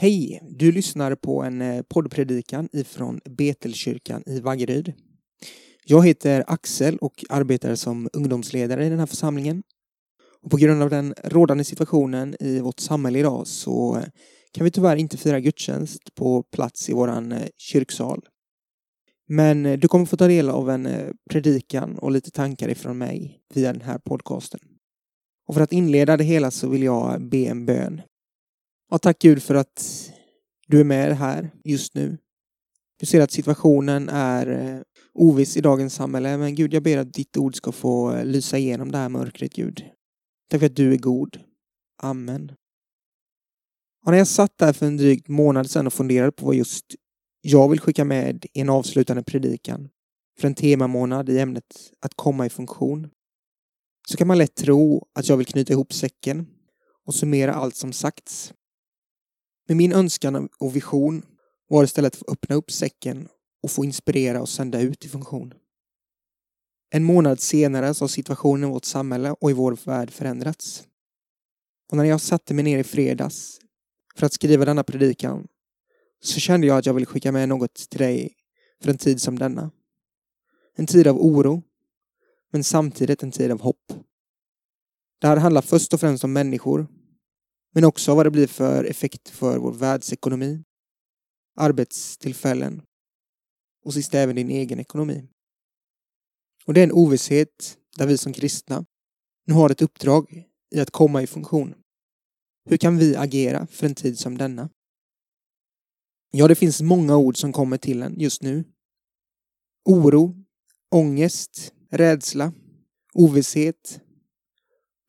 Hej! Du lyssnar på en eh, poddpredikan ifrån Betelkyrkan i Vaggeryd. Jag heter Axel och arbetar som ungdomsledare i den här församlingen. Och på grund av den rådande situationen i vårt samhälle idag så eh, kan vi tyvärr inte fira gudstjänst på plats i våran eh, kyrksal. Men du kommer få ta del av en predikan och lite tankar ifrån mig via den här podcasten. Och för att inleda det hela så vill jag be en bön. Ja, tack Gud för att du är med här just nu. Du ser att situationen är eh, oviss i dagens samhälle, men Gud, jag ber att ditt ord ska få eh, lysa igenom det här mörkret, Gud. Tack för att du är god. Amen. Och när jag satt där för en dryg månad sedan och funderade på vad just jag vill skicka med i en avslutande predikan för en temamånad i ämnet att komma i funktion så kan man lätt tro att jag vill knyta ihop säcken och summera allt som sagts. Men min önskan och vision var istället att få öppna upp säcken och få inspirera och sända ut i funktion. En månad senare så har situationen i vårt samhälle och i vår värld förändrats. Och när jag satte mig ner i fredags för att skriva denna predikan så kände jag att jag ville skicka med något till dig för en tid som denna. En tid av oro, men samtidigt en tid av hopp. Det här handlar först och främst om människor men också vad det blir för effekt för vår världsekonomi, arbetstillfällen och sist även din egen ekonomi. Och det är en ovisshet där vi som kristna nu har ett uppdrag i att komma i funktion. Hur kan vi agera för en tid som denna? Ja, det finns många ord som kommer till en just nu. Oro, ångest, rädsla, ovisshet,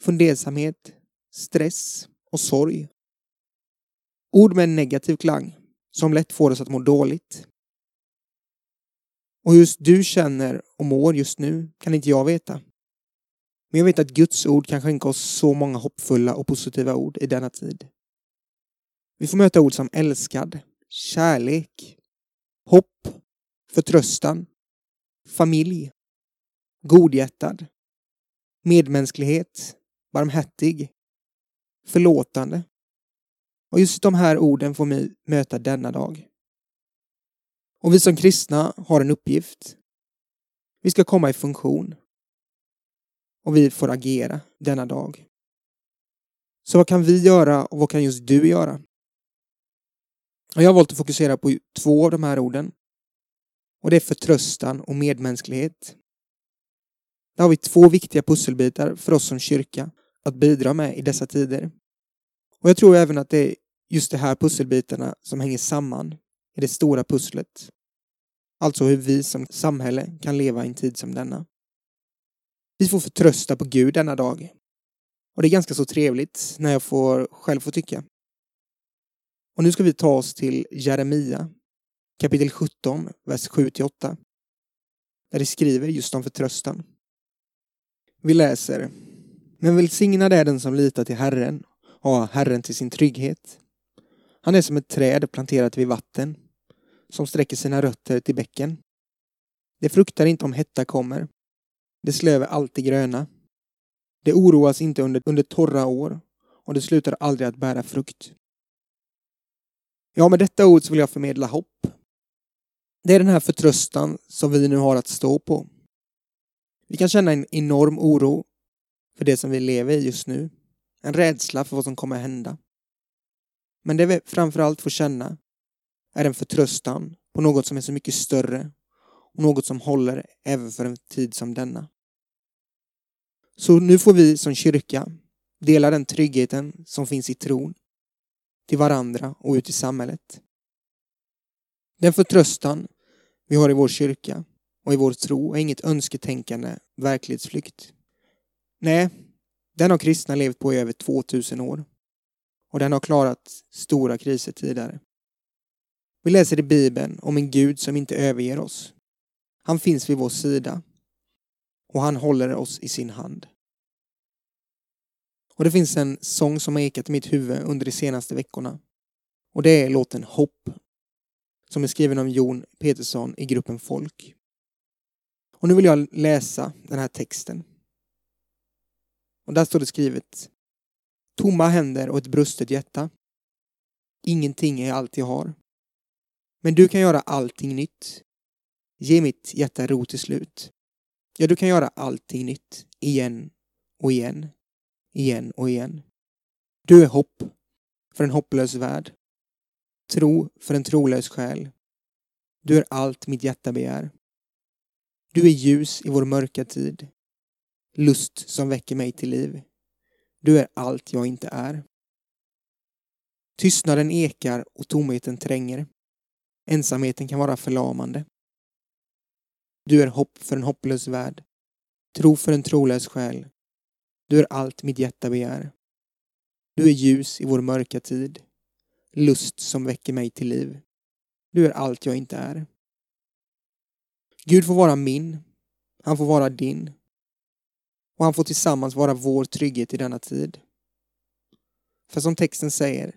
fundersamhet, stress, och sorg. Ord med en negativ klang som lätt får oss att må dåligt. Och just du känner och mår just nu kan inte jag veta. Men jag vet att Guds ord kan skänka oss så många hoppfulla och positiva ord i denna tid. Vi får möta ord som älskad, kärlek, hopp, förtröstan, familj, godhjärtad, medmänsklighet, barmhärtig, förlåtande. Och just de här orden får vi möta denna dag. Och vi som kristna har en uppgift. Vi ska komma i funktion. Och vi får agera denna dag. Så vad kan vi göra och vad kan just du göra? Och jag har valt att fokusera på två av de här orden. Och det är förtröstan och medmänsklighet. Där har vi två viktiga pusselbitar för oss som kyrka att bidra med i dessa tider. Och jag tror även att det är just de här pusselbitarna som hänger samman i det stora pusslet. Alltså hur vi som samhälle kan leva i en tid som denna. Vi får förtrösta på Gud denna dag. Och det är ganska så trevligt när jag får själv få tycka. Och nu ska vi ta oss till Jeremia kapitel 17, vers 7-8. Där det skriver just om förtröstan. Vi läser Men välsignad är den som litar till Herren ha Herren till sin trygghet. Han är som ett träd planterat vid vatten, som sträcker sina rötter till bäcken. Det fruktar inte om hetta kommer. Det slöver alltid gröna. Det oroas inte under, under torra år och det slutar aldrig att bära frukt. Ja, med detta ord så vill jag förmedla hopp. Det är den här förtröstan som vi nu har att stå på. Vi kan känna en enorm oro för det som vi lever i just nu. En rädsla för vad som kommer hända. Men det vi framförallt får känna är en förtröstan på något som är så mycket större och något som håller även för en tid som denna. Så nu får vi som kyrka dela den tryggheten som finns i tron till varandra och ut i samhället. Den förtröstan vi har i vår kyrka och i vår tro är inget önsketänkande, verklighetsflykt. Nej, den har kristna levt på i över 2000 år. Och den har klarat stora kriser tidigare. Vi läser i Bibeln om en Gud som inte överger oss. Han finns vid vår sida. Och han håller oss i sin hand. Och det finns en sång som har ekat i mitt huvud under de senaste veckorna. Och det är låten Hopp. Som är skriven av Jon Petersson i gruppen Folk. Och nu vill jag läsa den här texten. Och där står det skrivet. Tomma händer och ett brustet hjärta. Ingenting är allt jag har. Men du kan göra allting nytt. Ge mitt hjärta ro till slut. Ja, du kan göra allting nytt. Igen och igen. Igen och igen. Du är hopp för en hopplös värld. Tro för en trolös själ. Du är allt mitt hjärta begär. Du är ljus i vår mörka tid. Lust som väcker mig till liv. Du är allt jag inte är. Tystnaden ekar och tomheten tränger. Ensamheten kan vara förlamande. Du är hopp för en hopplös värld. Tro för en trolös själ. Du är allt mitt hjärta begär. Du är ljus i vår mörka tid. Lust som väcker mig till liv. Du är allt jag inte är. Gud får vara min. Han får vara din. Och han får tillsammans vara vår trygghet i denna tid. För som texten säger,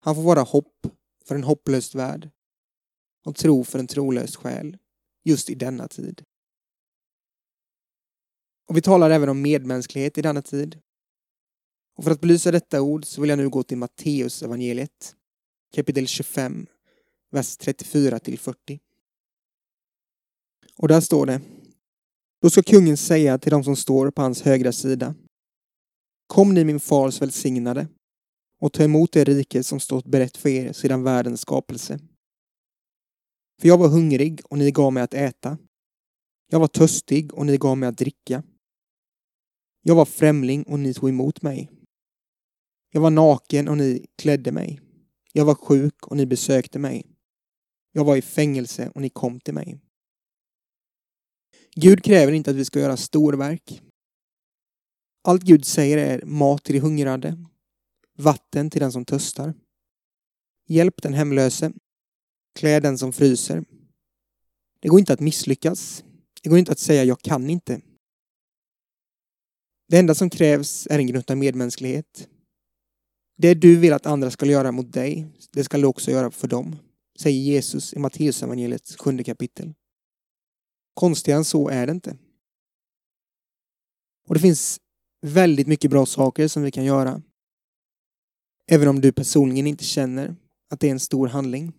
han får vara hopp för en hopplös värld och tro för en trolös själ just i denna tid. Och vi talar även om medmänsklighet i denna tid. Och för att belysa detta ord så vill jag nu gå till Matteus evangeliet kapitel 25, vers 34 till 40. Och där står det då ska kungen säga till de som står på hans högra sida Kom ni min fars välsignade och ta emot det rike som stått berett för er sedan världens skapelse. För jag var hungrig och ni gav mig att äta. Jag var törstig och ni gav mig att dricka. Jag var främling och ni tog emot mig. Jag var naken och ni klädde mig. Jag var sjuk och ni besökte mig. Jag var i fängelse och ni kom till mig. Gud kräver inte att vi ska göra storverk. Allt Gud säger är mat till de hungrande, vatten till den som törstar. Hjälp den hemlöse, klä den som fryser. Det går inte att misslyckas. Det går inte att säga jag kan inte. Det enda som krävs är en gnutta medmänsklighet. Det du vill att andra ska göra mot dig, det ska du också göra för dem, säger Jesus i Matteusevangeliets sjunde kapitel. Konstigare än så är det inte. Och det finns väldigt mycket bra saker som vi kan göra. Även om du personligen inte känner att det är en stor handling.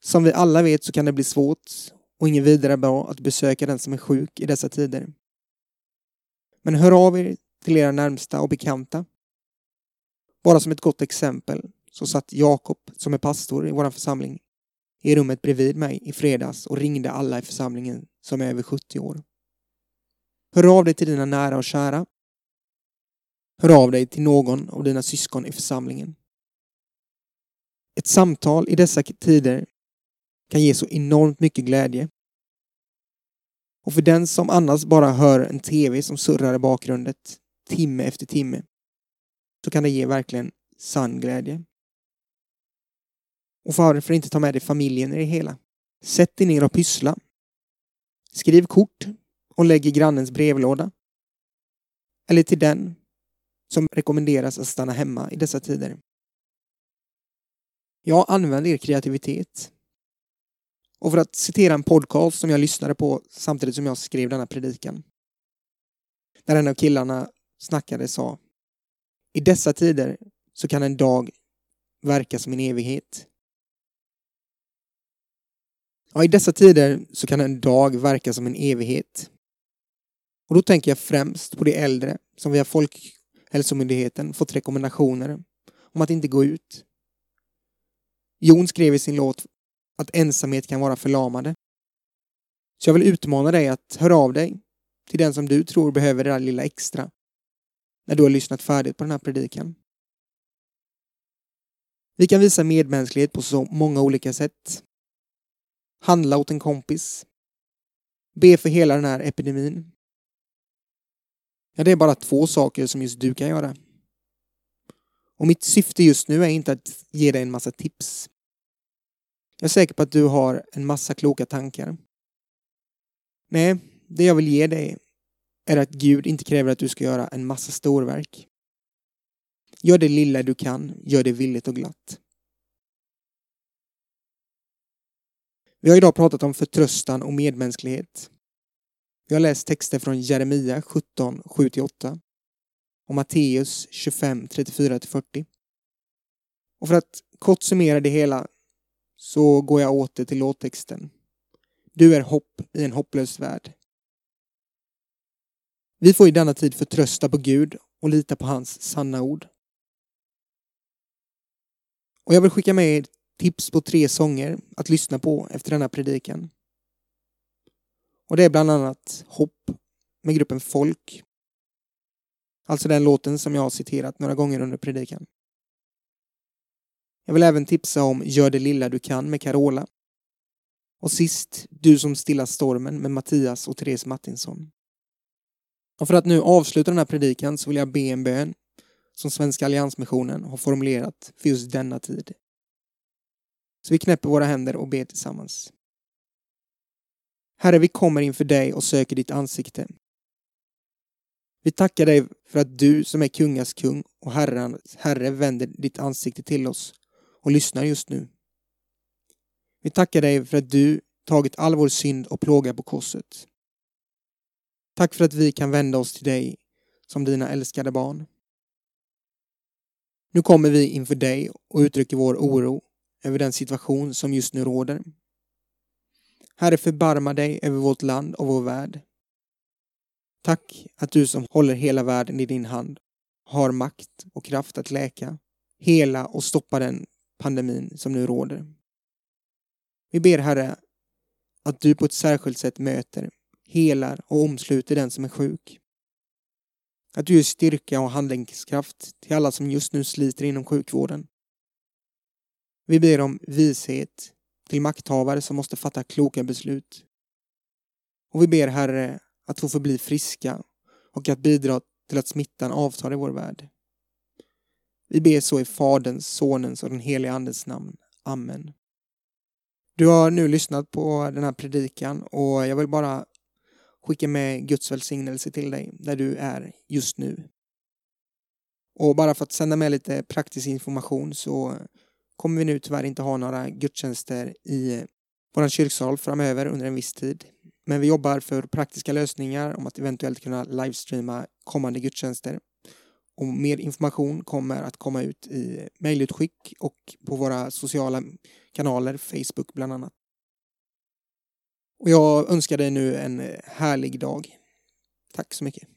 Som vi alla vet så kan det bli svårt och inget vidare bra att besöka den som är sjuk i dessa tider. Men hör av er till era närmsta och bekanta. Bara som ett gott exempel så satt Jakob, som är pastor i vår församling, i rummet bredvid mig i fredags och ringde alla i församlingen som är över 70 år. Hör av dig till dina nära och kära. Hör av dig till någon av dina syskon i församlingen. Ett samtal i dessa tider kan ge så enormt mycket glädje. Och för den som annars bara hör en tv som surrar i bakgrunden timme efter timme så kan det ge verkligen sann glädje. Och varför inte ta med dig familjen i det hela? Sätt dig ner och pyssla. Skriv kort och lägg i grannens brevlåda. Eller till den som rekommenderas att stanna hemma i dessa tider. Jag använder er kreativitet. Och för att citera en podcast som jag lyssnade på samtidigt som jag skrev denna predikan. Där en av killarna snackade sa I dessa tider så kan en dag verka som en evighet. Ja, i dessa tider så kan en dag verka som en evighet. Och då tänker jag främst på de äldre som via Folkhälsomyndigheten fått rekommendationer om att inte gå ut. Jon skrev i sin låt att ensamhet kan vara förlamande. Så jag vill utmana dig att höra av dig till den som du tror behöver det där lilla extra när du har lyssnat färdigt på den här predikan. Vi kan visa medmänsklighet på så många olika sätt. Handla åt en kompis. Be för hela den här epidemin. Ja, det är bara två saker som just du kan göra. Och mitt syfte just nu är inte att ge dig en massa tips. Jag är säker på att du har en massa kloka tankar. Nej, det jag vill ge dig är att Gud inte kräver att du ska göra en massa storverk. Gör det lilla du kan, gör det villigt och glatt. Vi har idag pratat om förtröstan och medmänsklighet. Vi har läst texter från Jeremia 17, 7-8 och Matteus 25, 34-40. Och för att kort summera det hela så går jag åter till låttexten. Du är hopp i en hopplös värld. Vi får i denna tid förtrösta på Gud och lita på hans sanna ord. Och jag vill skicka med er tips på tre sånger att lyssna på efter denna predikan. Och det är bland annat Hopp med gruppen Folk. Alltså den låten som jag har citerat några gånger under predikan. Jag vill även tipsa om Gör det lilla du kan med Carola. Och sist Du som stillar stormen med Mattias och Therese Martinsson. Och för att nu avsluta den här predikan så vill jag be en bön som Svenska Alliansmissionen har formulerat för just denna tid. Så vi knäpper våra händer och ber tillsammans. Herre, vi kommer inför dig och söker ditt ansikte. Vi tackar dig för att du som är kungas kung och herrans herre vänder ditt ansikte till oss och lyssnar just nu. Vi tackar dig för att du tagit all vår synd och plåga på korset. Tack för att vi kan vända oss till dig som dina älskade barn. Nu kommer vi inför dig och uttrycker vår oro över den situation som just nu råder. Herre, förbarma dig över vårt land och vår värld. Tack att du som håller hela världen i din hand har makt och kraft att läka, hela och stoppa den pandemin som nu råder. Vi ber Herre att du på ett särskilt sätt möter, helar och omsluter den som är sjuk. Att du ger styrka och handlingskraft till alla som just nu sliter inom sjukvården. Vi ber om vishet till makthavare som måste fatta kloka beslut. Och vi ber Herre att få förbli friska och att bidra till att smittan avtar i vår värld. Vi ber så i Faderns, Sonens och den helige Andens namn. Amen. Du har nu lyssnat på den här predikan och jag vill bara skicka med Guds välsignelse till dig där du är just nu. Och bara för att sända med lite praktisk information så kommer vi nu tyvärr inte ha några gudstjänster i vår kyrksal framöver under en viss tid. Men vi jobbar för praktiska lösningar om att eventuellt kunna livestreama kommande gudstjänster. Och mer information kommer att komma ut i mejlutskick och på våra sociala kanaler, Facebook bland annat. Och jag önskar dig nu en härlig dag. Tack så mycket.